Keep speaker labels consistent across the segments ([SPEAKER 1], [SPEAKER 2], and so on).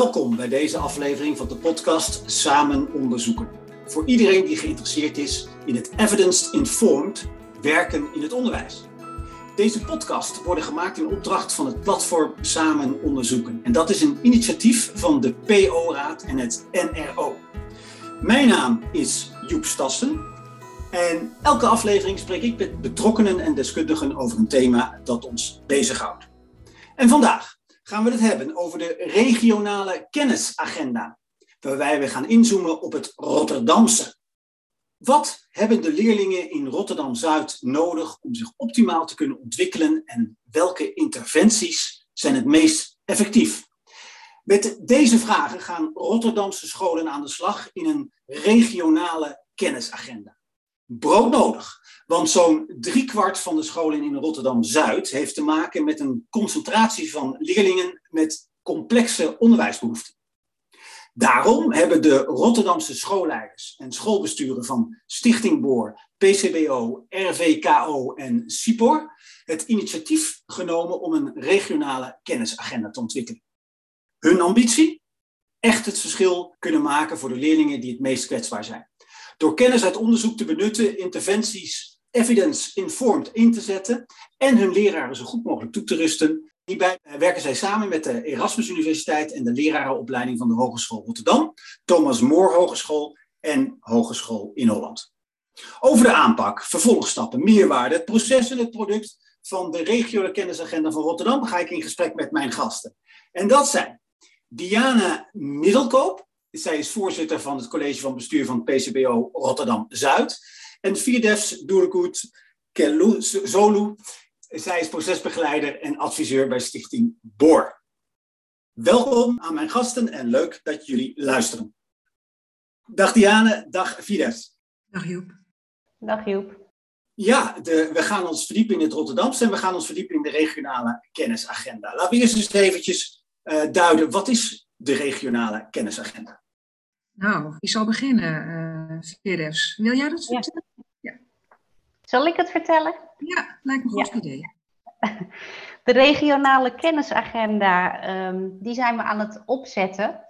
[SPEAKER 1] Welkom bij deze aflevering van de podcast Samen Onderzoeken. Voor iedereen die geïnteresseerd is in het evidence-informed werken in het onderwijs. Deze podcast worden gemaakt in opdracht van het platform Samen Onderzoeken. En dat is een initiatief van de PO-raad en het NRO. Mijn naam is Joep Stassen. En elke aflevering spreek ik met betrokkenen en deskundigen over een thema dat ons bezighoudt. En vandaag gaan we het hebben over de regionale kennisagenda, waarbij we gaan inzoomen op het Rotterdamse. Wat hebben de leerlingen in Rotterdam Zuid nodig om zich optimaal te kunnen ontwikkelen en welke interventies zijn het meest effectief? Met deze vragen gaan Rotterdamse scholen aan de slag in een regionale kennisagenda. Broodnodig, want zo'n driekwart van de scholen in Rotterdam-Zuid heeft te maken met een concentratie van leerlingen met complexe onderwijsbehoeften. Daarom hebben de Rotterdamse schoolleiders en schoolbesturen van Stichting Boor, PCBO, RVKO en CIPOR het initiatief genomen om een regionale kennisagenda te ontwikkelen. Hun ambitie? Echt het verschil kunnen maken voor de leerlingen die het meest kwetsbaar zijn. Door kennis uit onderzoek te benutten, interventies evidence-informed in te zetten en hun leraren zo goed mogelijk toe te rusten. Hierbij eh, werken zij samen met de Erasmus Universiteit en de lerarenopleiding van de Hogeschool Rotterdam, Thomas More Hogeschool en Hogeschool in Holland. Over de aanpak, vervolgstappen, meerwaarde, het proces en het product van de regionale kennisagenda van Rotterdam ga ik in gesprek met mijn gasten. En dat zijn Diana Middelkoop. Zij is voorzitter van het college van bestuur van PCBO Rotterdam Zuid. En Firdevs Doerkoet Zolu. Zij is procesbegeleider en adviseur bij Stichting BOR. Welkom aan mijn gasten en leuk dat jullie luisteren. Dag Diane, dag Fides.
[SPEAKER 2] Dag Joep.
[SPEAKER 3] Dag Joep.
[SPEAKER 1] Ja, de, we gaan ons verdiepen in het Rotterdamse en we gaan ons verdiepen in de regionale kennisagenda. Laten we eerst eens eventjes uh, duiden, wat is de regionale kennisagenda?
[SPEAKER 2] Nou, wie zal beginnen, uh, Wil jij dat vertellen?
[SPEAKER 3] Ja. Zal ik het vertellen?
[SPEAKER 2] Ja, lijkt me een goed idee.
[SPEAKER 3] De regionale kennisagenda, um, die zijn we aan het opzetten.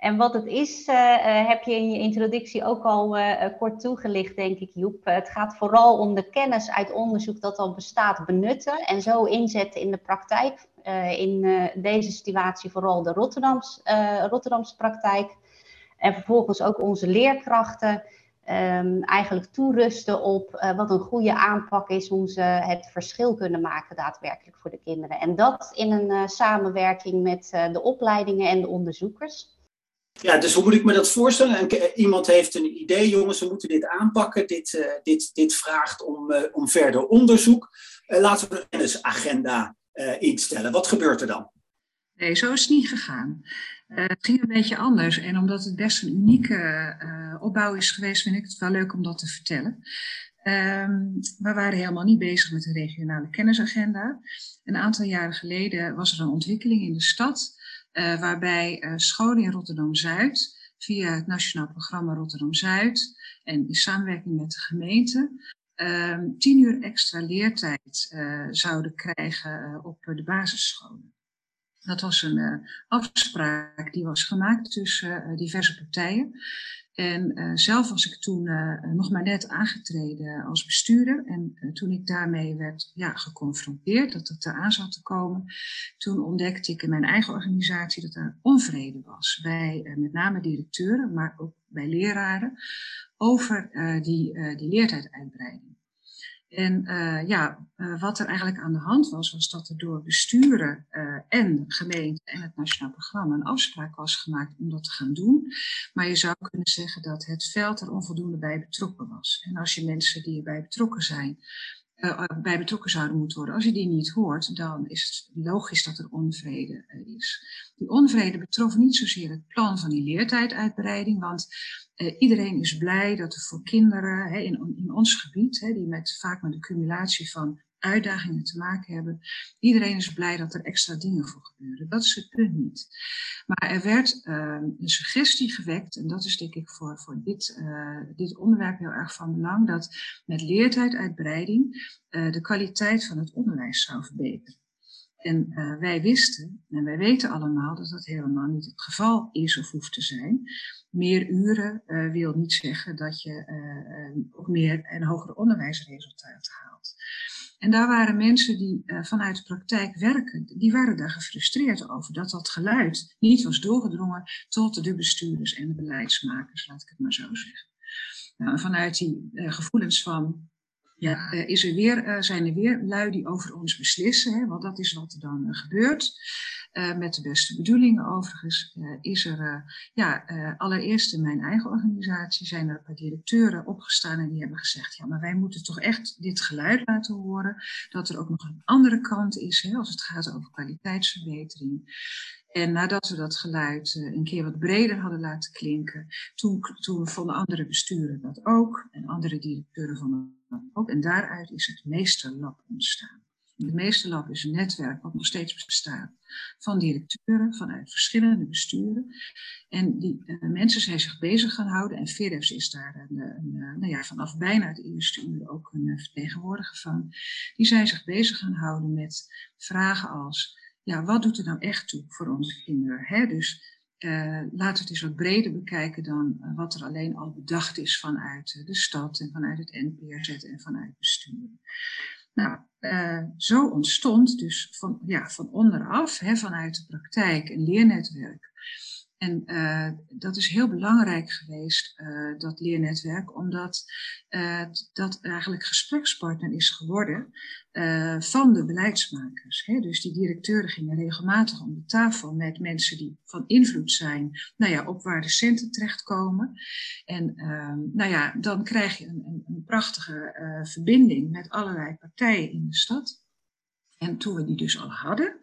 [SPEAKER 3] En wat het is, uh, heb je in je introductie ook al uh, kort toegelicht, denk ik, Joep. het gaat vooral om de kennis uit onderzoek dat al bestaat benutten en zo inzetten in de praktijk. in deze situatie vooral de Rotterdams, Rotterdamse praktijk. En vervolgens ook onze leerkrachten um, eigenlijk toerusten op wat een goede aanpak is, hoe ze het verschil kunnen maken daadwerkelijk voor de kinderen. En dat in een samenwerking met de opleidingen en de onderzoekers.
[SPEAKER 1] Ja, dus hoe moet ik me dat voorstellen? En, iemand heeft een idee, jongens, we moeten dit aanpakken. Dit, dit, dit vraagt om, om verder onderzoek. laten we een kennisagenda instellen. Wat gebeurt er dan?
[SPEAKER 2] Nee, zo is het niet gegaan. Het ging een beetje anders. En omdat het best een unieke opbouw is geweest, vind ik het wel leuk om dat te vertellen. Um, we waren helemaal niet bezig met een regionale kennisagenda. Een aantal jaren geleden was er een ontwikkeling in de stad, uh, waarbij scholen in Rotterdam-Zuid via het Nationaal Programma Rotterdam-Zuid en in samenwerking met de gemeente um, tien uur extra leertijd zouden krijgen op de basisscholen. Dat was een afspraak die was gemaakt tussen diverse partijen. En uh, zelf was ik toen nog maar net aangetreden als bestuurder. En toen ik daarmee werd ja, geconfronteerd, dat het eraan zat te komen, toen ontdekte ik in mijn eigen organisatie dat er onvrede was. Bij met name directeuren, maar ook bij leraren, over die, die leertijduitbreiding. En uh, ja, uh, wat er eigenlijk aan de hand was, was dat er door besturen uh, en gemeente en het Nationaal Programma een afspraak was gemaakt om dat te gaan doen. Maar je zou kunnen zeggen dat het veld er onvoldoende bij betrokken was. En als je mensen die erbij betrokken zijn, bij betrokken zouden moeten worden, als je die niet hoort, dan is het logisch dat er onvrede is. Die onvrede betrof niet zozeer het plan van die leertijduitbreiding, want iedereen is blij dat er voor kinderen hè, in, in ons gebied, hè, die met, vaak met de cumulatie van uitdagingen te maken hebben, iedereen is blij dat er extra dingen voor gebeuren. Dat is het punt niet. Maar er werd uh, een suggestie gewekt, en dat is denk ik voor, voor dit, uh, dit onderwerp heel erg van belang, dat met leertijduitbreiding de kwaliteit van het onderwijs zou verbeteren. En uh, wij wisten, en wij weten allemaal, dat dat helemaal niet het geval is of hoeft te zijn. Meer uren wil niet zeggen dat je ook meer en hogere onderwijsresultaten haalt. En daar waren mensen die vanuit de praktijk werken, die waren daar gefrustreerd over dat dat geluid niet was doorgedrongen tot de bestuurders en de beleidsmakers, laat ik het maar zo zeggen. Nou, vanuit die gevoelens van ja, uh, is er weer, zijn er weer lui die over ons beslissen, hè, want dat is wat er dan gebeurt. met de beste bedoelingen overigens is er, ja, allereerst in mijn eigen organisatie zijn er een paar directeuren opgestaan en die hebben gezegd, ja, maar wij moeten toch echt dit geluid laten horen, dat er ook nog een andere kant is hè, als het gaat over kwaliteitsverbetering. En nadat we dat geluid een keer wat breder hadden laten klinken, toen, toen vonden andere besturen dat ook en andere directeuren vonden dat ook. En daaruit is het Meesterlab ontstaan. Het Meesterlab is een netwerk wat nog steeds bestaat van directeuren vanuit verschillende besturen. En die uh, mensen zijn zich bezig gaan houden. En FIREFS is daar een, een, nou ja, vanaf bijna het eerste uur ook een vertegenwoordiger van. Die zijn zich bezig gaan houden met vragen als ja, wat doet er nou echt toe voor onze kinderen? Hè? Dus uh, laten we het eens wat breder bekijken dan wat er alleen al bedacht is vanuit de stad en vanuit het NPRZ en vanuit bestuur. Nou, zo ontstond dus van, ja, van onderaf, hè, vanuit de praktijk, een leernetwerk en uh, dat is heel belangrijk geweest, uh, dat leernetwerk, omdat uh, dat eigenlijk gesprekspartner is geworden van de beleidsmakers. Hè? Dus die directeuren gingen regelmatig om de tafel met mensen die van invloed zijn nou ja, op waar de centen terechtkomen. En nou ja, dan krijg je een, een, een prachtige verbinding met allerlei partijen in de stad. En toen we die dus al hadden,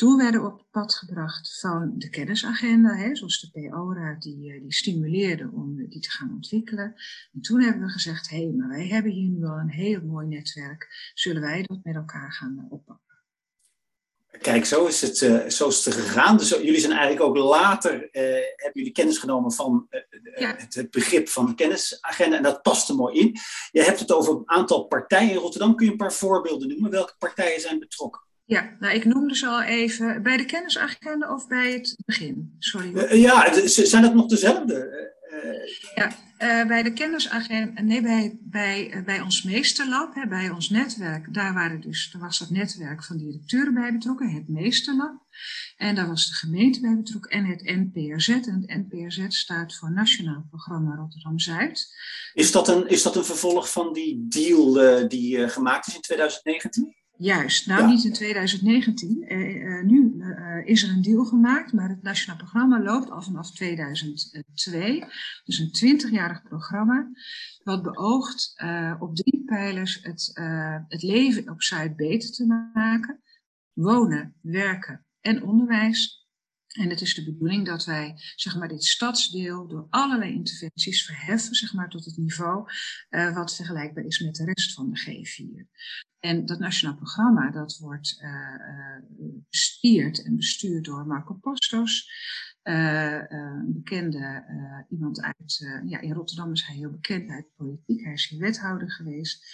[SPEAKER 2] toen werden we op het pad gebracht van de kennisagenda, hè, zoals de PO-raad die, eh, die stimuleerde om die te gaan ontwikkelen. En toen hebben we gezegd, hé, hey, maar wij hebben hier nu al een heel mooi netwerk, zullen wij dat met elkaar gaan eh, oppakken?
[SPEAKER 1] Kijk, zo is het, uh, zo is het gegaan. Dus jullie zijn eigenlijk ook later, uh, hebben jullie kennis genomen van uh, ja. het, het, begrip van de kennisagenda. En dat past er mooi in. Je hebt het over een aantal partijen in Rotterdam. Kun je een paar voorbeelden noemen? Welke partijen zijn betrokken?
[SPEAKER 2] Ja, nou ik noemde ze al even bij de kennisagenda of bij het begin. Sorry.
[SPEAKER 1] Uh, ja, zijn dat nog dezelfde?
[SPEAKER 2] Uh, ja, uh, bij de kennisagenda, nee, bij, bij, bij ons meesterlab, hè, bij ons netwerk, daar, waren dus, daar was dat netwerk van directeuren bij betrokken, het meesterlab. En daar was de gemeente bij betrokken en het NPRZ. En het NPRZ staat voor Nationaal Programma Rotterdam-Zuid.
[SPEAKER 1] Is dat, een, is dat een vervolg van die deal die gemaakt is in 2019?
[SPEAKER 2] Juist, nou niet in 2019. Uh, uh, nu uh, is er een deal gemaakt, maar het nationaal programma loopt al vanaf 2002. Dus een 20-jarig programma, wat beoogt eh, op drie pijlers het, eh, het leven op Zuid beter te maken. Wonen, werken en onderwijs. En het is de bedoeling dat wij zeg maar, dit stadsdeel door allerlei interventies verheffen zeg maar, tot het niveau uh, wat vergelijkbaar is met de rest van de G4. En dat nationaal programma dat wordt uh, bestuurd en bestuurd door Marco Postos. een bekende iemand uit, ja, in Rotterdam is hij heel bekend uit politiek. Hij is hier wethouder geweest.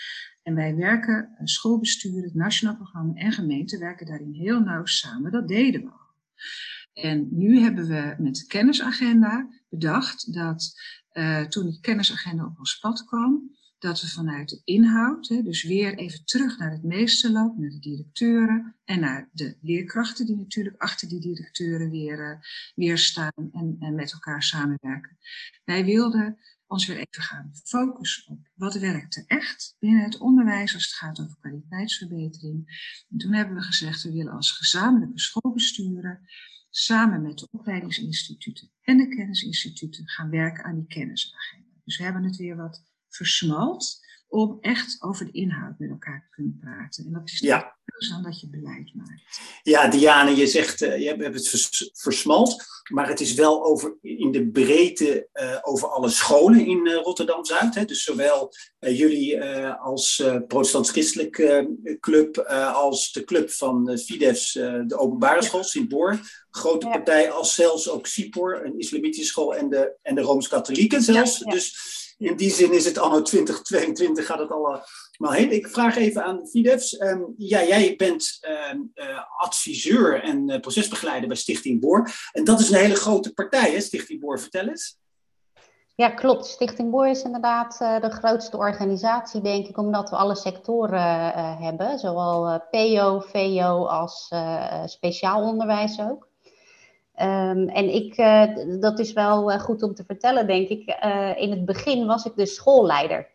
[SPEAKER 2] En wij werken, schoolbestuur, het nationaal programma en gemeente werken daarin heel nauw samen. Dat deden we al. En nu hebben we met de kennisagenda bedacht dat uh, toen die kennisagenda op ons pad kwam, dat we vanuit de inhoud, hè, dus weer even terug naar het meesterloop, naar de directeuren en naar de leerkrachten die natuurlijk achter die directeuren weer, uh, weer staan en, en met elkaar samenwerken. Wij wilden ons weer even gaan focussen op wat werkt er echt binnen het onderwijs als het gaat over kwaliteitsverbetering. En toen hebben we gezegd, we willen als gezamenlijke schoolbesturen samen met de opleidingsinstituten en de kennisinstituten gaan werken aan die kennisagenda. Dus we hebben het weer wat versmalt om echt over de inhoud met elkaar te kunnen praten. En dat is ja. dan dat je beleid maakt.
[SPEAKER 1] Ja, Diane, je zegt, uh, je hebt het vers versmalt, maar het is wel over, in de breedte uh, over alle scholen in uh, Rotterdam-Zuid. Dus zowel jullie als protestants-christelijk club, als de club van Fidesz, de openbare school, Sint-Boor, grote ja. partij, als zelfs ook SIPOR, een islamitische school, en de, en de Rooms-Katholieken zelfs. Ja, dus in die zin is het anno 2022 gaat het allemaal heen. Ik vraag even aan Fidefs. Um, ja, jij bent ehm, eh, adviseur en uh, procesbegeleider bij Stichting Boor. En dat is een hele grote partij, hè, Stichting Boor. Vertel eens.
[SPEAKER 3] Ja, klopt. Stichting Boor is inderdaad uh, de grootste organisatie, denk ik, omdat we alle sectoren hebben. Zowel PO, VO als speciaal onderwijs ook. Um, en ik, uh, dat is wel uh, goed om te vertellen, denk ik. Uh, in het begin was ik dus schoolleider.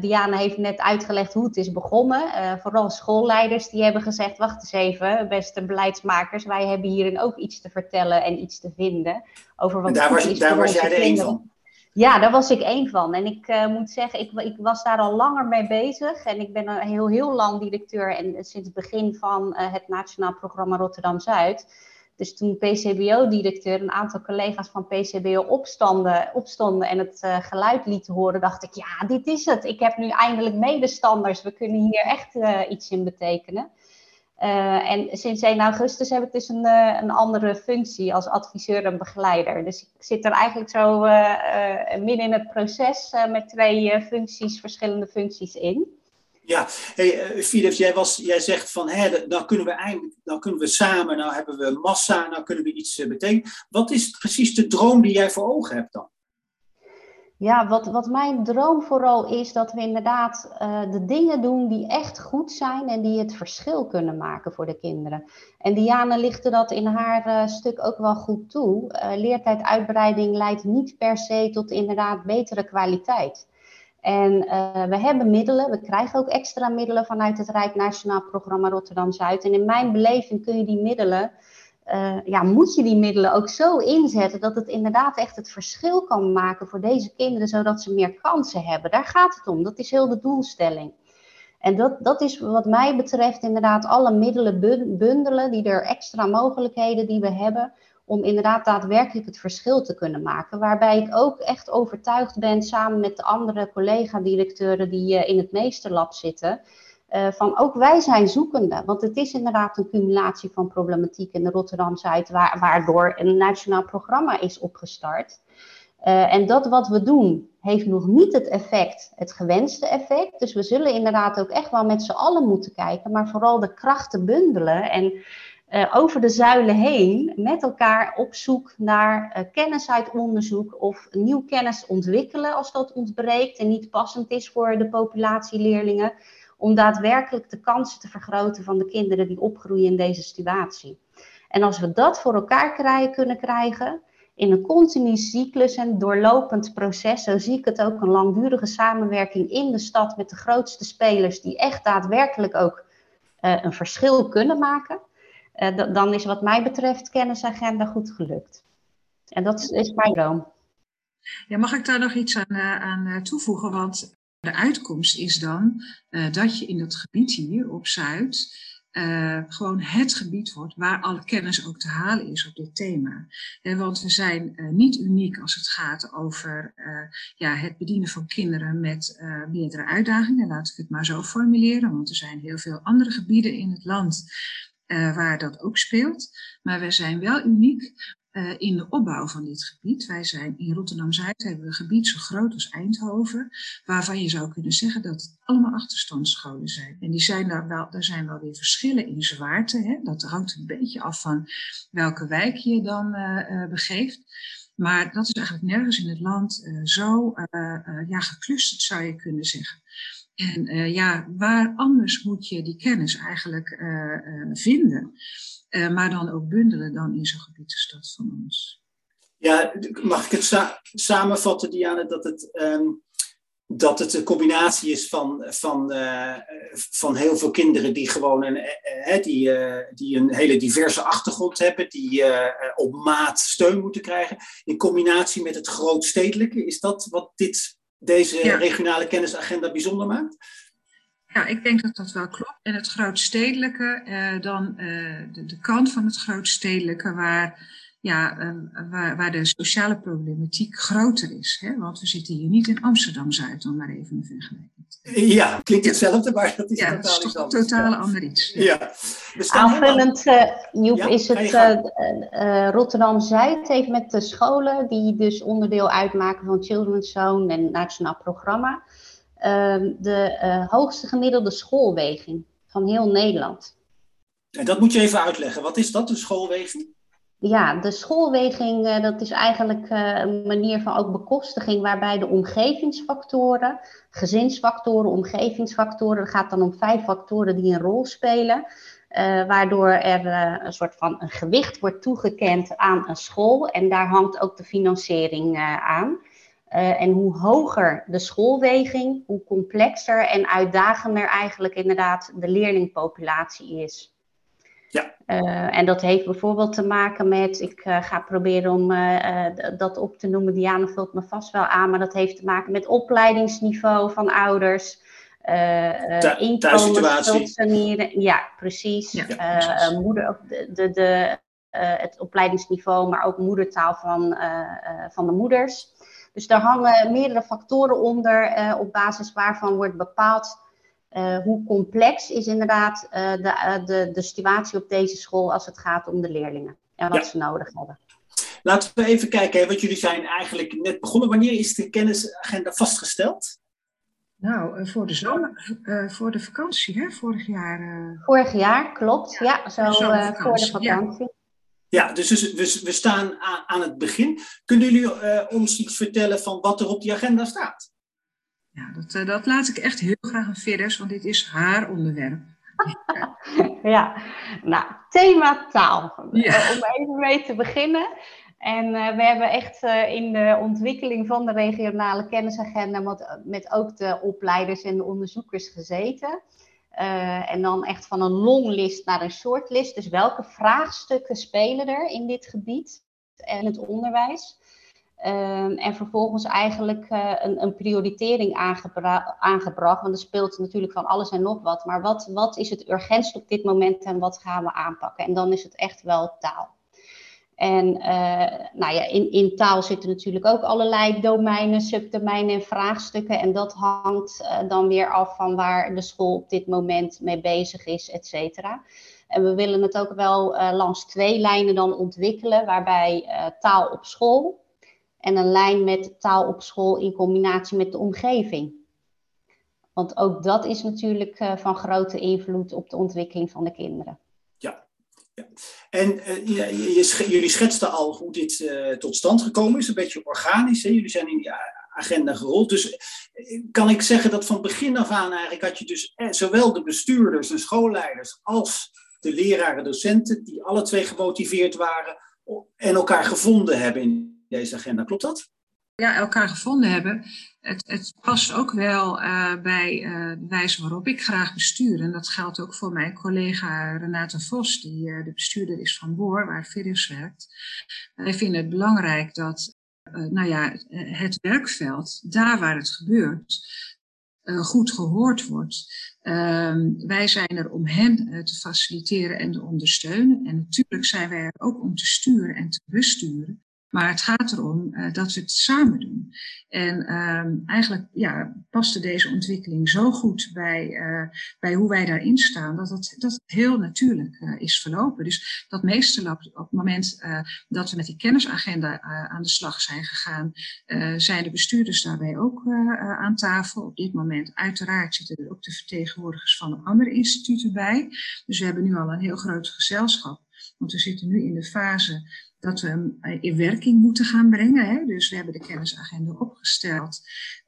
[SPEAKER 3] Diana heeft net uitgelegd hoe het is begonnen. vooral schoolleiders die hebben gezegd: wacht eens even, beste beleidsmakers, wij hebben hierin ook iets te vertellen en iets te vinden over wat.
[SPEAKER 1] En daar was, daar was jij er één van.
[SPEAKER 3] Ja, daar was ik één van. En ik uh, moet zeggen, ik, ik, was daar al langer mee bezig. En ik ben al heel, heel lang directeur en sinds het begin van uh, het Nationaal Programma Rotterdam Zuid. Dus toen PCBO-directeur een aantal collega's van PCBO opstonden, opstonden en het uh, geluid lieten horen, dacht ik, ja, dit is het. Ik heb nu eindelijk medestanders. We kunnen hier echt uh, iets in betekenen. Uh, en sinds 1 augustus heb ik dus een, een andere functie als adviseur en begeleider. Dus ik zit er eigenlijk zo midden in het proces met twee functies, verschillende functies in.
[SPEAKER 1] Ja, hey, uh, jij, was, jij zegt van, hè, dan kunnen we eigenlijk, dan kunnen we samen, nou hebben we massa, nou kunnen we iets uh, betekenen. Wat is precies de droom die jij voor ogen hebt dan?
[SPEAKER 3] Ja, wat, wat mijn droom vooral is, dat we inderdaad uh, de dingen doen die echt goed zijn en die het verschil kunnen maken voor de kinderen. En Diana lichtte dat in haar stuk ook wel goed toe. leertijduitbreiding leidt niet per se tot inderdaad betere kwaliteit. En uh, we hebben middelen, we krijgen ook extra middelen vanuit het Rijk Nationaal Programma Rotterdam Zuid. En in mijn beleving kun je die middelen, uh, ja, moet je die middelen ook zo inzetten dat het inderdaad echt het verschil kan maken voor deze kinderen, zodat ze meer kansen hebben. Daar gaat het om, dat is heel de doelstelling. En dat, dat is wat mij betreft inderdaad alle middelen bundelen, die er extra mogelijkheden die we hebben, om inderdaad daadwerkelijk het verschil te kunnen maken. Waarbij ik ook echt overtuigd ben, samen met de andere collega-directeuren die uh, in het meesterlab zitten, uh, van ook wij zijn zoekende. Want het is inderdaad een cumulatie van problematiek in de Rotterdam-Zuid, waardoor een nationaal programma is opgestart. Uh, en dat wat we doen, heeft nog niet het effect, het gewenste effect. Dus we zullen inderdaad ook echt wel met z'n allen moeten kijken, maar vooral de krachten bundelen. En uh, over de zuilen heen met elkaar op zoek naar uh, kennis uit onderzoek of nieuw kennis ontwikkelen als dat ontbreekt en niet passend is voor de populatie leerlingen, om daadwerkelijk de kansen te vergroten van de kinderen die opgroeien in deze situatie. En als we dat voor elkaar krijgen, kunnen krijgen, in een continu cyclus en doorlopend proces, zo zie ik het ook, een langdurige samenwerking in de stad met de grootste spelers die echt daadwerkelijk ook uh, een verschil kunnen maken uh, dan is wat mij betreft kennisagenda goed gelukt. En dat is, mijn droom.
[SPEAKER 2] Ja, mag ik daar nog iets aan, uh, aan uh, toevoegen? Want de uitkomst is dan dat je in het gebied hier op Zuid gewoon het gebied wordt waar alle kennis ook te halen is op dit thema. want we zijn niet uniek als het gaat over ja, het bedienen van kinderen met meerdere uitdagingen, laat ik het maar zo formuleren. Want er zijn heel veel andere gebieden in het land uh, waar dat ook speelt. Maar we zijn wel uniek uh, in de opbouw van dit gebied. Wij zijn in Rotterdam-Zuid hebben we een gebied zo groot als Eindhoven, waarvan je zou kunnen zeggen dat het allemaal achterstandsscholen zijn. En die zijn daar wel, daar zijn wel weer verschillen in zwaarte. Hè? Dat hangt een beetje af van welke wijk je dan uh, begeeft. Maar dat is eigenlijk nergens in het land zo ja, geclusterd, zou je kunnen zeggen. En uh, ja, waar anders moet je die kennis eigenlijk uh, uh, vinden, maar dan ook bundelen dan in zo'n gebied van ons.
[SPEAKER 1] Ja, mag ik het sa samenvatten, Diana, dat het, um, dat het een combinatie is van, van, van heel veel kinderen die gewoon een, die, die een hele diverse achtergrond hebben, die op maat steun moeten krijgen, in combinatie met het grootstedelijke. Is dat wat dit deze regionale kennisagenda bijzonder maakt?
[SPEAKER 2] Ja, ik denk dat dat wel klopt. En het grootstedelijke, eh, dan eh, de, de, kant van het grootstedelijke waar, ja, uh, waar, waar, de sociale problematiek groter is. Hè? Want we zitten hier niet in Amsterdam-Zuid, om maar even een vergelijking
[SPEAKER 1] Ja, klinkt hetzelfde, maar dat is
[SPEAKER 2] ja,
[SPEAKER 1] totaal
[SPEAKER 2] is
[SPEAKER 1] iets
[SPEAKER 2] toch totaal ander iets.
[SPEAKER 1] Ja.
[SPEAKER 3] Aanvullend, uh, Joep, ja, is het uh, uh, Rotterdam-Zuid heeft met de scholen, die dus onderdeel uitmaken van Children's Zone en Nationaal Programma, ehm, de hoogste gemiddelde schoolweging van heel Nederland.
[SPEAKER 1] En dat moet je even uitleggen. Wat is dat, een schoolweging?
[SPEAKER 3] Ja, de schoolweging, uh, dat is eigenlijk uh, een manier van ook bekostiging waarbij de omgevingsfactoren, gezinsfactoren, omgevingsfactoren, het gaat dan om vijf factoren die een rol spelen, uh, waardoor er een soort van een gewicht wordt toegekend aan een school en daar hangt ook de financiering aan. en hoe hoger de schoolweging, hoe complexer en uitdagender eigenlijk inderdaad de leerlingpopulatie is.
[SPEAKER 1] Ja.
[SPEAKER 3] Uh, en dat heeft bijvoorbeeld te maken met, ik uh, ga proberen om uh, dat op te noemen, Diana vult me vast wel aan, maar dat heeft te maken met opleidingsniveau van ouders, inkomen, Ja, precies. Ja, precies. moeder, de, de, de het opleidingsniveau, maar ook moedertaal van, van de moeders. Dus daar hangen meerdere factoren onder, op basis waarvan wordt bepaald uh, hoe complex is inderdaad uh, de, uh, de, de situatie op deze school als het gaat om de leerlingen en wat ja. ze nodig hebben.
[SPEAKER 1] Laten we even kijken, hè, want jullie zijn eigenlijk net begonnen. Wanneer is de kennisagenda vastgesteld?
[SPEAKER 2] Nou, voor de zomer, voor de vakantie, hè? vorig jaar.
[SPEAKER 3] Vorig jaar, klopt. Ja, ja zo voor de vakantie.
[SPEAKER 1] Ja. Ja, dus we, we staan aan, aan het begin. Kunnen jullie ons iets vertellen van wat er op die agenda staat?
[SPEAKER 2] Ja, dat, uh, dat laat ik echt heel graag aan Veres, want dit is haar onderwerp.
[SPEAKER 3] ja, nou, thema taal. Ja. Om even mee te beginnen. En uh, we hebben echt uh, in de ontwikkeling van de regionale kennisagenda met, met ook de opleiders en de onderzoekers gezeten. Uh, en dan echt van een longlist naar een shortlist. Dus welke vraagstukken spelen er in dit gebied en het onderwijs? Um, en vervolgens eigenlijk uh, een, een, prioritering aangebra aangebracht. Want er speelt natuurlijk van alles en nog wat. Maar wat, wat is het urgentst op dit moment en wat gaan we aanpakken? En dan is het echt wel taal. En uh, nou ja, in, in taal zitten natuurlijk ook allerlei domeinen, subdomeinen en vraagstukken. En dat hangt uh, dan weer af van waar de school op dit moment mee bezig is, et cetera. En we willen het ook wel langs twee lijnen dan ontwikkelen, waarbij taal op school en een lijn met taal op school in combinatie met de omgeving. Want ook dat is natuurlijk uh, van grote invloed op de ontwikkeling van de kinderen.
[SPEAKER 1] Ja, ja. en je, jullie schetsten al hoe dit uh, tot stand gekomen is, een beetje organisch. Hè? Jullie zijn in die agenda gerold. Dus kan ik zeggen dat van begin af aan eigenlijk had je dus zowel de bestuurders en schoolleiders als de leraren, docenten, die alle twee gemotiveerd waren en elkaar gevonden hebben in deze agenda. Klopt dat?
[SPEAKER 2] Ja, elkaar gevonden hebben. Het, het past ook wel uh, bij uh, de wijze waarop ik graag bestuur. En dat geldt ook voor mijn collega Renate Vos, die uh, de bestuurder is van Boor, waar Virus werkt. Wij vinden het belangrijk dat nou ja, het werkveld, daar waar het gebeurt, goed gehoord wordt. Ehm, wij zijn er om hen te faciliteren en te ondersteunen. En natuurlijk zijn wij er ook om te sturen en te besturen. Maar het gaat erom uh, dat we het samen doen. En um, eigenlijk ja, paste deze ontwikkeling zo goed bij, uh, bij hoe wij daarin staan, dat het, dat heel natuurlijk uh, is verlopen. Dus dat meeste op, op het moment dat we met die kennisagenda aan de slag zijn gegaan, zijn de bestuurders daarbij ook aan tafel. Op dit moment uiteraard zitten er ook de vertegenwoordigers van de andere instituten bij. Dus we hebben nu al een heel groot gezelschap. Want we zitten nu in de fase dat we hem eh, in werking moeten gaan brengen. Hè? Dus we hebben de kennisagenda opgesteld.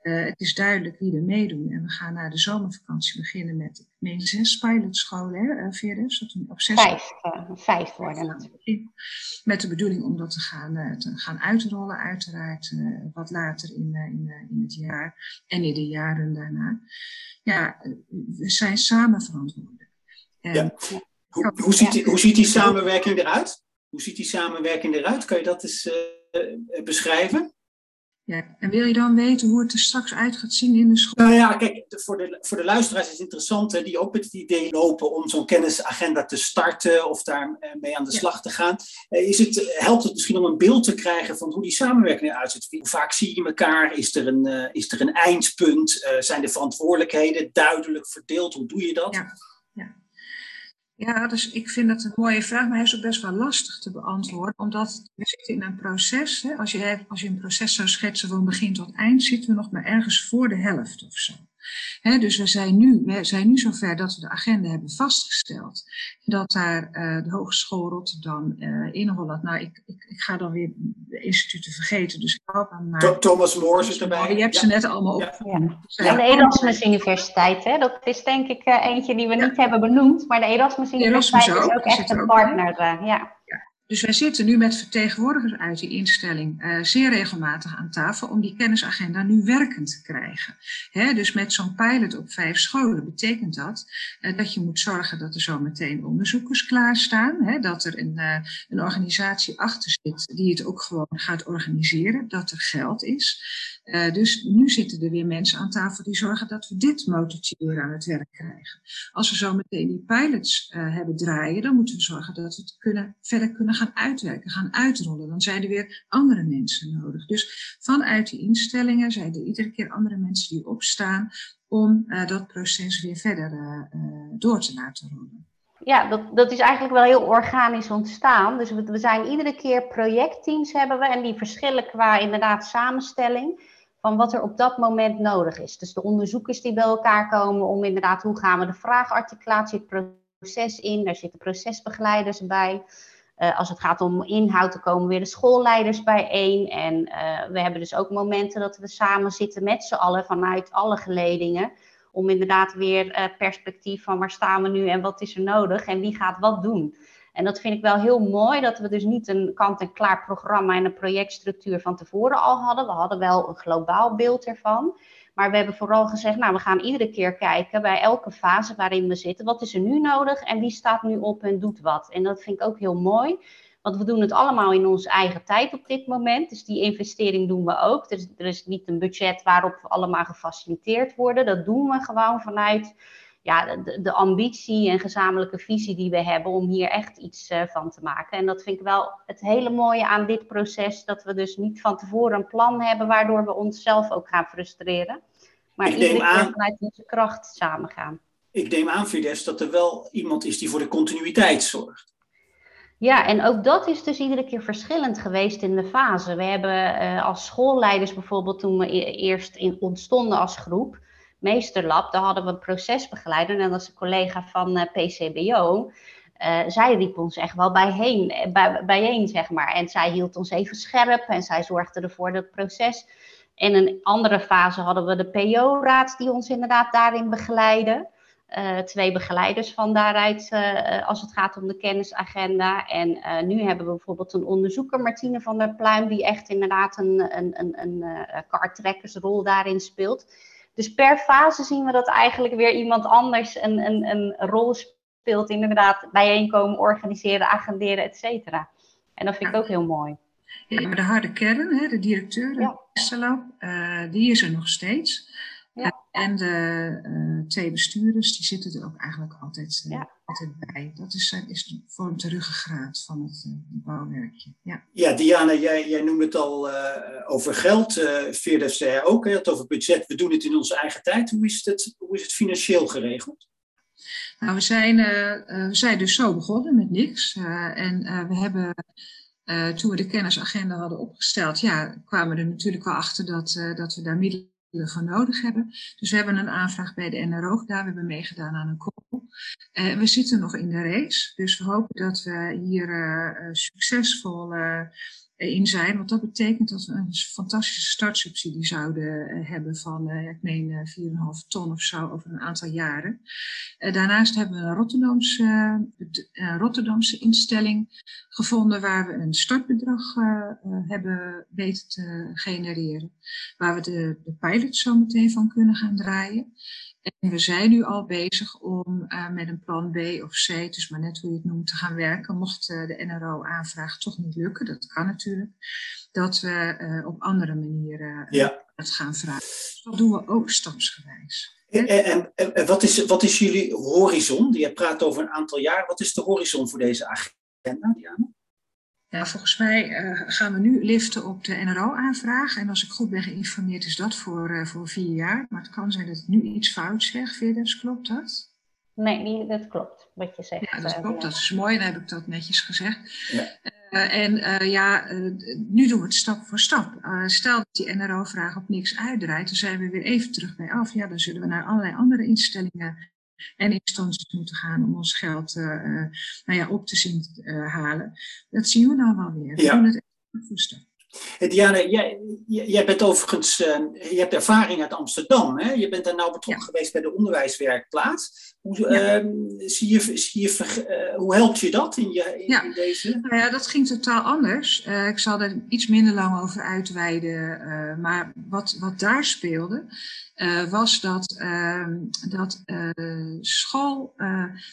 [SPEAKER 2] Uh, het is duidelijk wie er meedoen. En we gaan na de zomervakantie beginnen met, ik meen, zes pilotscholen, hè, uh, Veerdes? Dat op zes
[SPEAKER 3] vijf, uh, vijf worden natuurlijk.
[SPEAKER 2] Met de bedoeling om dat te gaan, te gaan uitrollen, uiteraard, wat later in, in, in het jaar en in de jaren daarna. Ja, we zijn samen verantwoordelijk.
[SPEAKER 1] En, ja. Hoe, hoe, ziet die, hoe ziet die samenwerking eruit? Hoe ziet die samenwerking eruit? Kan je dat eens uh, beschrijven?
[SPEAKER 2] Ja, en wil je dan weten hoe het er straks uit gaat zien in de school?
[SPEAKER 1] Nou ja, kijk, voor de, voor de luisteraars is het interessant, hè, die ook met het idee lopen om zo'n kennisagenda te starten of daarmee aan de slag te gaan. Eh, is het, helpt het misschien om een beeld te krijgen van hoe die samenwerking eruit ziet? Hoe vaak zie je elkaar? Is er een, uh, is er een eindpunt? Uh, zijn de verantwoordelijkheden duidelijk verdeeld? Hoe doe je dat?
[SPEAKER 2] Ja. Ja, dus ik vind dat een mooie vraag, maar hij is ook best wel lastig te beantwoorden, omdat we zitten in een proces. Hè, als, je, als je een proces zou schetsen van begin tot eind, zitten we nog maar ergens voor de helft of zo dus we zijn, nu, we zijn nu zover dat we de agenda hebben vastgesteld. Dat daar uh, de Hogeschool Rotterdam uh, in Holland, nou ik, ik, ik, ga dan weer de instituten vergeten, dus help maar.
[SPEAKER 1] Thomas More zit erbij.
[SPEAKER 2] Je hebt ze net allemaal op.
[SPEAKER 3] Ja. ja. de Erasmus Universiteit, hè? dat is denk ik uh, eentje die we niet hebben benoemd, maar de Erasmus Universiteit Erasmus ook, is ook echt een partner. ja.
[SPEAKER 2] Dus wij zitten nu met vertegenwoordigers uit die instelling uh, zeer regelmatig aan tafel om die kennisagenda nu werkend te krijgen. Dus met zo'n pilot op vijf scholen betekent dat uh, dat je moet zorgen dat er zo meteen onderzoekers klaarstaan, he, dat er een, uh, een organisatie achter zit die het ook gewoon gaat organiseren, dat er geld is. Dus nu zitten er weer mensen aan tafel die zorgen dat we dit motortje weer aan het werk krijgen. Als we zo meteen die pilots hebben draaien, dan moeten we zorgen dat we het kunnen, verder kunnen gaan uitwerken, gaan uitrollen. Dan zijn er weer andere mensen nodig. Dus vanuit die instellingen zijn er iedere keer andere mensen die opstaan om uh, dat proces weer verder door te laten rollen.
[SPEAKER 3] Ja, dat, dat is eigenlijk wel heel organisch ontstaan. Dus we, we zijn iedere keer projectteams hebben we en die verschillen qua inderdaad samenstelling van wat er op dat moment nodig is. Dus de onderzoekers die bij elkaar komen om inderdaad hoe gaan we de vraagarticulatie, het proces in, daar zitten procesbegeleiders bij. Uh, als het gaat om inhoud, dan komen weer de schoolleiders bijeen. En uh, we hebben dus ook momenten dat we samen zitten met z'n allen vanuit alle geledingen. Om inderdaad weer uh, perspectief van waar staan we nu en wat is er nodig en wie gaat wat doen. En dat vind ik wel heel mooi, dat we dus niet een kant-en-klaar programma en een projectstructuur van tevoren al hadden. We hadden wel een globaal beeld ervan. Maar we hebben vooral gezegd, nou, we gaan iedere keer kijken bij elke fase waarin we zitten. Wat is er nu nodig en wie staat nu op en doet wat? En dat vind ik ook heel mooi. Want we doen het allemaal in onze eigen tijd op dit moment. Dus die investering doen we ook. Dus er is niet een budget waarop we allemaal gefaciliteerd worden. Dat doen we gewoon vanuit ja, de, de, ambitie en gezamenlijke visie die we hebben om hier echt iets uh, van te maken. En dat vind ik wel het hele mooie aan dit proces, dat we dus niet van tevoren een plan hebben waardoor we onszelf ook gaan frustreren. Maar iedere keer aan, vanuit onze kracht samen gaan.
[SPEAKER 1] Ik neem aan, Fides, dat er wel iemand is die voor de continuïteit zorgt.
[SPEAKER 3] Ja, en ook dat is dus iedere keer verschillend geweest in de fase. We hebben uh, als schoolleiders bijvoorbeeld, toen we e-, eerst in, ontstonden als groep, Meesterlab, daar hadden we een procesbegeleider. En dat is een collega van eh, PCBO. Uh, eh, zij riep ons echt wel bijheen, eh, bij, bijeen, zeg maar. En zij hield ons even scherp en zij zorgde ervoor dat het proces. In een andere fase hadden we de PO-raad die ons inderdaad daarin begeleidde. Uh, twee begeleiders van daaruit als het gaat om de kennisagenda. En nu hebben we bijvoorbeeld een onderzoeker, Martine van der Pluim, die echt inderdaad een, een, een, een daarin speelt. Dus per fase zien we dat eigenlijk weer iemand anders een, een, een rol speelt. Inderdaad, bijeenkomen, organiseren, agenderen, et cetera. En dat vind ik ook heel mooi.
[SPEAKER 2] Ja, de harde kern, hè, de directeur, ja. uh, die is er nog steeds. Ja. En de uh, twee bestuurders, die zitten er ook eigenlijk altijd, uh, ja. altijd bij. Dat is, is vormt de ruggengraat van het uh, bouwwerkje. Ja,
[SPEAKER 1] ja Diana, jij, jij noemde het al over geld. Uh, Veerda zei ook, hè, het over budget. We doen het in onze eigen tijd. Hoe is het, hoe is het financieel geregeld?
[SPEAKER 2] Nou, we zijn, we zijn dus zo begonnen met niks. en we hebben... toen we de kennisagenda hadden opgesteld, ja, kwamen we er natuurlijk wel achter dat, dat we daar middelen we voor nodig hebben. Dus we hebben een aanvraag bij de NRO gedaan. We hebben meegedaan aan een call. Uh, we zitten nog in de race. Dus we hopen dat we hier uh, succesvol uh, in zijn. Want dat betekent dat we een fantastische startsubsidie zouden uh, hebben van, uh, ik meen, uh, 4,5 ton of zo over een aantal jaren. daarnaast hebben we een Rotterdamse, Rotterdamse instelling gevonden waar we een startbedrag hebben weten te genereren. Waar we de, de pilot zo meteen van kunnen gaan draaien. En we zijn nu al bezig om uh, met een plan B of C, dus maar net hoe je het noemt, te gaan werken. Mocht uh, de NRO-aanvraag toch niet lukken, dat kan natuurlijk, dat we uh, op andere manieren
[SPEAKER 1] ja.
[SPEAKER 2] het gaan vragen. Dus dat doen we ook stapsgewijs.
[SPEAKER 1] En, en, en, wat, is, wat is jullie horizon? Je praat over een aantal jaar. Wat is de horizon voor deze agenda, Diana?
[SPEAKER 2] Ja, volgens mij uh, gaan we nu liften op de NRO-aanvraag. En als ik goed ben geïnformeerd, is dat voor, uh, voor vier jaar. Maar het kan zijn dat ik nu iets fout zeg. Verder, klopt dat?
[SPEAKER 3] Nee, niet, dat klopt wat je zegt.
[SPEAKER 2] Ja, dat klopt.
[SPEAKER 3] Ja.
[SPEAKER 2] Dat is mooi. Dan heb ik dat netjes gezegd.
[SPEAKER 1] Ja.
[SPEAKER 2] Uh, en ja, nu doen we het stap voor stap. stel dat die NRO-vraag op niks uitdraait, dan zijn we weer even terug bij af. Ja, dan zullen we naar allerlei andere instellingen en instanties moeten gaan om ons geld uh, nou ja, op te zien uh, halen. Dat zien we nou wel weer. We
[SPEAKER 1] ja.
[SPEAKER 2] doen het even voor.
[SPEAKER 1] Diana, jij, jij bent overigens, uh, je hebt ervaring uit Amsterdam. Hè? Je bent daar nou betrokken ja. geweest bij de onderwijswerkplaats. Hoe, ja. zie je, zie je, hoe helpt je dat in, je, in,
[SPEAKER 2] ja.
[SPEAKER 1] in deze?
[SPEAKER 2] Nou ja, dat ging totaal anders. ik zal er iets minder lang over uitweiden. maar wat, wat daar speelde, was dat, uh, dat school.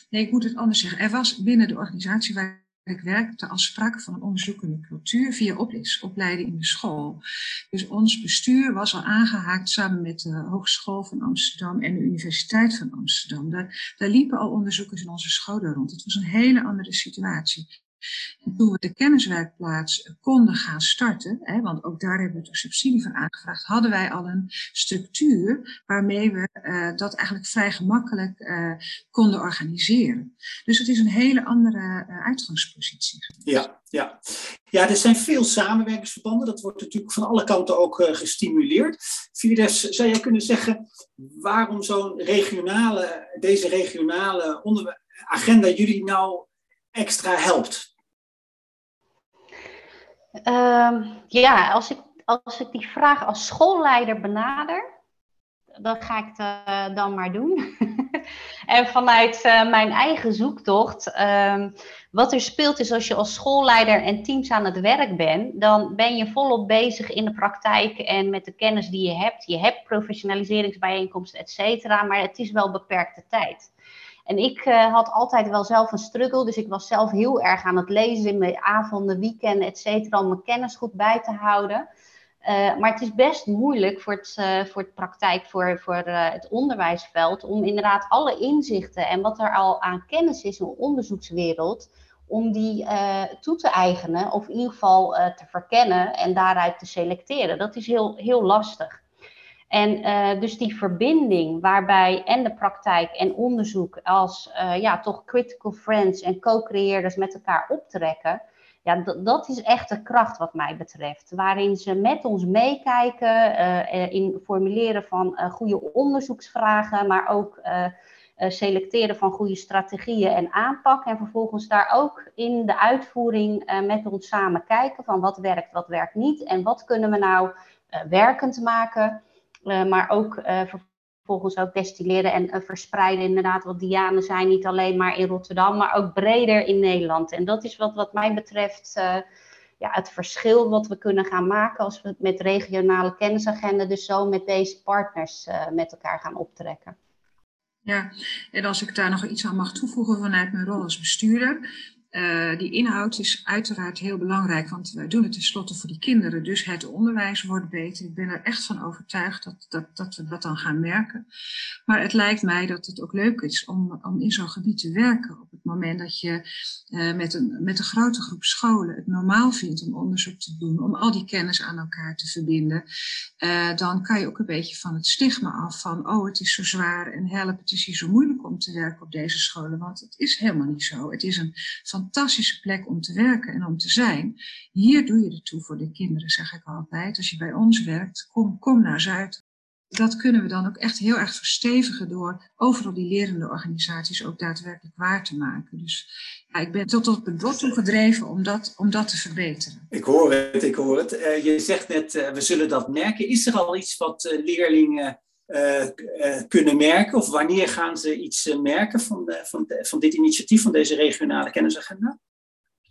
[SPEAKER 2] nee, ik moet het anders zeggen. Er was binnen de organisatie waar ik werkte al sprake van een onderzoekende cultuur via opleiding in de school. Dus ons bestuur was al aangehaakt samen met de Hogeschool van Amsterdam en de Universiteit van Amsterdam. Daar, daar liepen al onderzoekers in onze scholen rond. Het was een hele andere situatie. En toen we de kenniswerkplaats konden gaan starten, hè, want ook daar hebben we de subsidie van aangevraagd, hadden wij al een structuur waarmee we uh, dat eigenlijk vrij gemakkelijk uh, konden organiseren. Dus het is een hele andere uh, uitgangspositie.
[SPEAKER 1] Ja, ja. ja, er zijn veel samenwerkingsverbanden. Dat wordt natuurlijk van alle kanten ook gestimuleerd. Fides, zou jij kunnen zeggen waarom zo'n regionale, deze regionale agenda jullie nou extra helpt?
[SPEAKER 3] Uh, ja, als ik, als ik die vraag als schoolleider benader, dan ga ik het uh, dan maar doen. en vanuit uh, mijn eigen zoektocht, uh, wat er speelt is als je als schoolleider en teams aan het werk bent, dan ben je volop bezig in de praktijk en met de kennis die je hebt. Je hebt professionaliseringsbijeenkomsten, et cetera, maar het is wel beperkte tijd. En ik uh, had altijd wel zelf een struggle, dus ik was zelf heel erg aan het lezen in mijn avonden, weekenden, et cetera, om mijn kennis goed bij te houden. Uh, maar het is best moeilijk voor het, uh, voor het praktijk, voor, voor het onderwijsveld, om inderdaad alle inzichten en wat er al aan kennis is in de onderzoekswereld, om die toe te eigenen of in ieder geval te verkennen en daaruit te selecteren. Dat is heel, heel lastig. En uh, dus die verbinding waarbij en de praktijk en onderzoek als uh, ja, toch critical friends en co-creëerders met elkaar optrekken, ja, dat is echt de kracht wat mij betreft. Waarin ze met ons meekijken uh, in formuleren van goede onderzoeksvragen, maar ook selecteren van goede strategieën en aanpak. En vervolgens daar ook in de uitvoering met ons samen kijken van wat werkt, wat werkt niet en wat kunnen we nou werkend maken. Uh, maar ook uh, vervolgens ook destilleren en uh, verspreiden. Inderdaad, wat Diane zei, niet alleen maar in Rotterdam, maar ook breder in Nederland. En dat is wat, wat mij betreft ja, het verschil wat we kunnen gaan maken als we met regionale kennisagenda, dus zo met deze partners met elkaar gaan optrekken.
[SPEAKER 2] Ja, en als ik daar nog iets aan mag toevoegen vanuit mijn rol als bestuurder. Uh, die inhoud is uiteraard heel belangrijk, want wij doen het tenslotte voor die kinderen. Dus het onderwijs wordt beter. Ik ben er echt van overtuigd dat, dat, dat we dat dan gaan merken. Maar het lijkt mij dat het ook leuk is om, om in zo'n gebied te werken. Op het moment dat je uh, met, een, met grote groep scholen het normaal vindt om onderzoek te doen, om al die kennis aan elkaar te verbinden, uh, dan kan je ook een beetje van het stigma af van, oh het is zo zwaar en help, het is hier zo moeilijk om te werken op deze scholen. Want het is helemaal niet zo. Het is een fantastische plek om te werken en om te zijn. Hier doe je het toe voor de kinderen, zeg ik altijd. Als je bij ons werkt, kom, kom naar Zuid. Dat kunnen we dan ook echt heel erg verstevigen door overal die lerende organisaties ook daadwerkelijk waar te maken. Dus ja, ik ben tot op het bot toe gedreven om dat, om dat te verbeteren.
[SPEAKER 1] Ik hoor het, ik hoor het. Uh, je zegt net, uh, we zullen dat merken. Is er al iets wat uh, leerlingen uh, uh, kunnen merken? Of wanneer gaan ze iets uh, merken van, de, van, de, van dit initiatief, van deze regionale kennisagenda?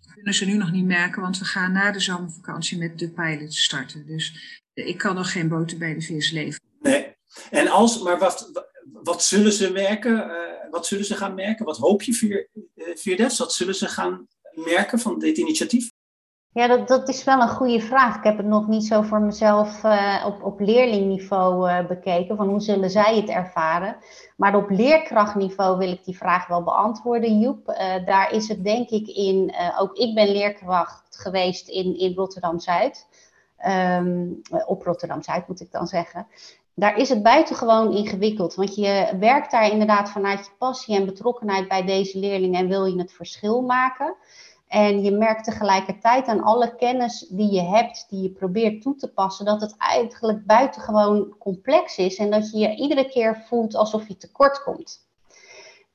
[SPEAKER 2] Dat kunnen ze nu nog niet merken, want we gaan na de zomervakantie met de pilot starten. Dus ik kan nog geen boter bij de vis leveren.
[SPEAKER 1] Nee. En als, maar wat, wat zullen ze merken? wat zullen ze gaan merken? Wat hoop je, Vierdes? Wat zullen ze gaan merken van dit initiatief?
[SPEAKER 3] Ja, dat, dat is wel een goede vraag. Ik heb het nog niet zo voor mezelf uh, op, op leerlingniveau uh, bekeken, van hoe zullen zij het ervaren. Maar op leerkrachtniveau wil ik die vraag wel beantwoorden, Joep. Uh, daar is het denk ik in, ook ik ben leerkracht geweest in, in Rotterdam-Zuid. Um, op Rotterdam-Zuid moet ik dan zeggen. Daar is het buitengewoon ingewikkeld, want je werkt daar inderdaad vanuit je passie en betrokkenheid bij deze leerlingen en wil je het verschil maken. En je merkt tegelijkertijd aan alle kennis die je hebt, die je probeert toe te passen, dat het eigenlijk buitengewoon complex is en dat je je iedere keer voelt alsof je tekort komt.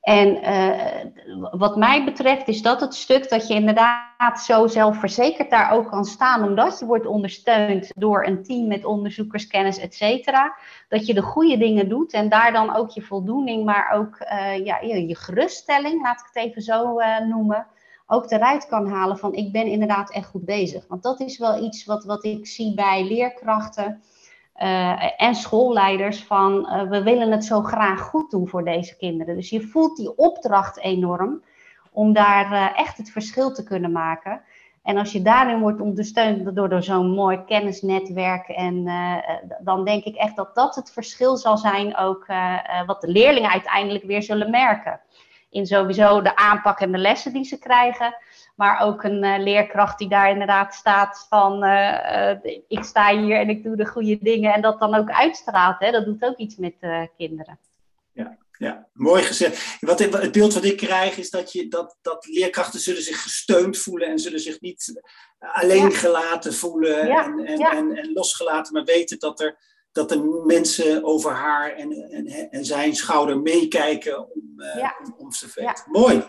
[SPEAKER 3] En uh, wat mij betreft is dat het stuk dat je inderdaad zo zelfverzekerd daar ook kan staan, omdat je wordt ondersteund door een team met onderzoekers, kennis, et cetera. Dat je de goede dingen doet en daar dan ook je voldoening, maar ook uh, ja, je geruststelling, laat ik het even zo uh, noemen, ook eruit kan halen van ik ben inderdaad echt goed bezig. Want dat is wel iets wat, wat ik zie bij leerkrachten uh, en schoolleiders van uh, we willen het zo graag goed doen voor deze kinderen. Dus je voelt die opdracht enorm om daar uh, echt het verschil te kunnen maken. En als je daarin wordt ondersteund door, door zo'n mooi kennisnetwerk, en, dan denk ik echt dat dat het verschil zal zijn ook wat de leerlingen uiteindelijk weer zullen merken in sowieso de aanpak en de lessen die ze krijgen. Maar ook een uh, leerkracht die daar inderdaad staat van uh, uh, ik sta hier en ik doe de goede dingen. En dat dan ook uitstraalt. Hè? Dat doet ook iets met kinderen.
[SPEAKER 1] Ja, ja, mooi gezegd. Wat, het beeld wat ik krijg is dat, je, dat, dat leerkrachten zullen zich gesteund voelen en zullen zich niet alleen gelaten voelen en, en, en, en losgelaten, maar weten dat er dat de mensen over haar en, en, en zijn schouder meekijken om, uh, ja. om, om te ja. Mooi.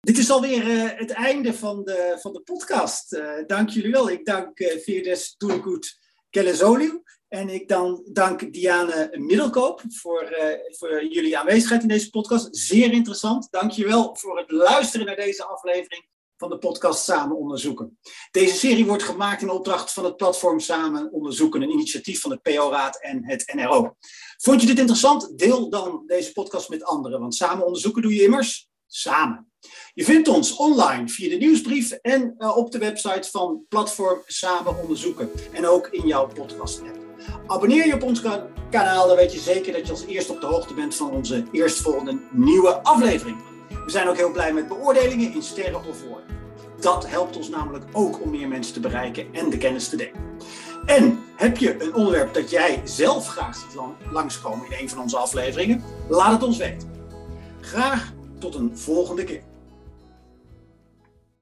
[SPEAKER 1] Dit is alweer uh, het einde van de, van de podcast. Uh, dank jullie wel. Ik dank uh, Veerdes Toengoed Kellezoliu. En ik dan dank Diane Middelkoop voor, voor jullie aanwezigheid in deze podcast. Zeer interessant. Dank je wel voor het luisteren naar deze aflevering van de podcast Samen Onderzoeken. Deze serie wordt gemaakt in opdracht van het platform Samen Onderzoeken, een initiatief van de PO-raad en het NRO. Vond je dit interessant? Deel dan deze podcast met anderen, want Samen Onderzoeken doe je immers samen. Je vindt ons online via de nieuwsbrief en uh, op de website van platform Samen Onderzoeken en ook in jouw podcast-app. Abonneer je op ons kanaal, dan weet je zeker dat je als eerste op de hoogte bent van onze eerstvolgende nieuwe aflevering. We zijn ook heel blij met beoordelingen in sterren of woorden. Dat helpt ons namelijk ook om meer mensen te bereiken en de kennis te delen. En heb je een onderwerp dat jij zelf graag ziet langskomen in een van onze afleveringen? Laat het ons weten. Graag tot een volgende keer.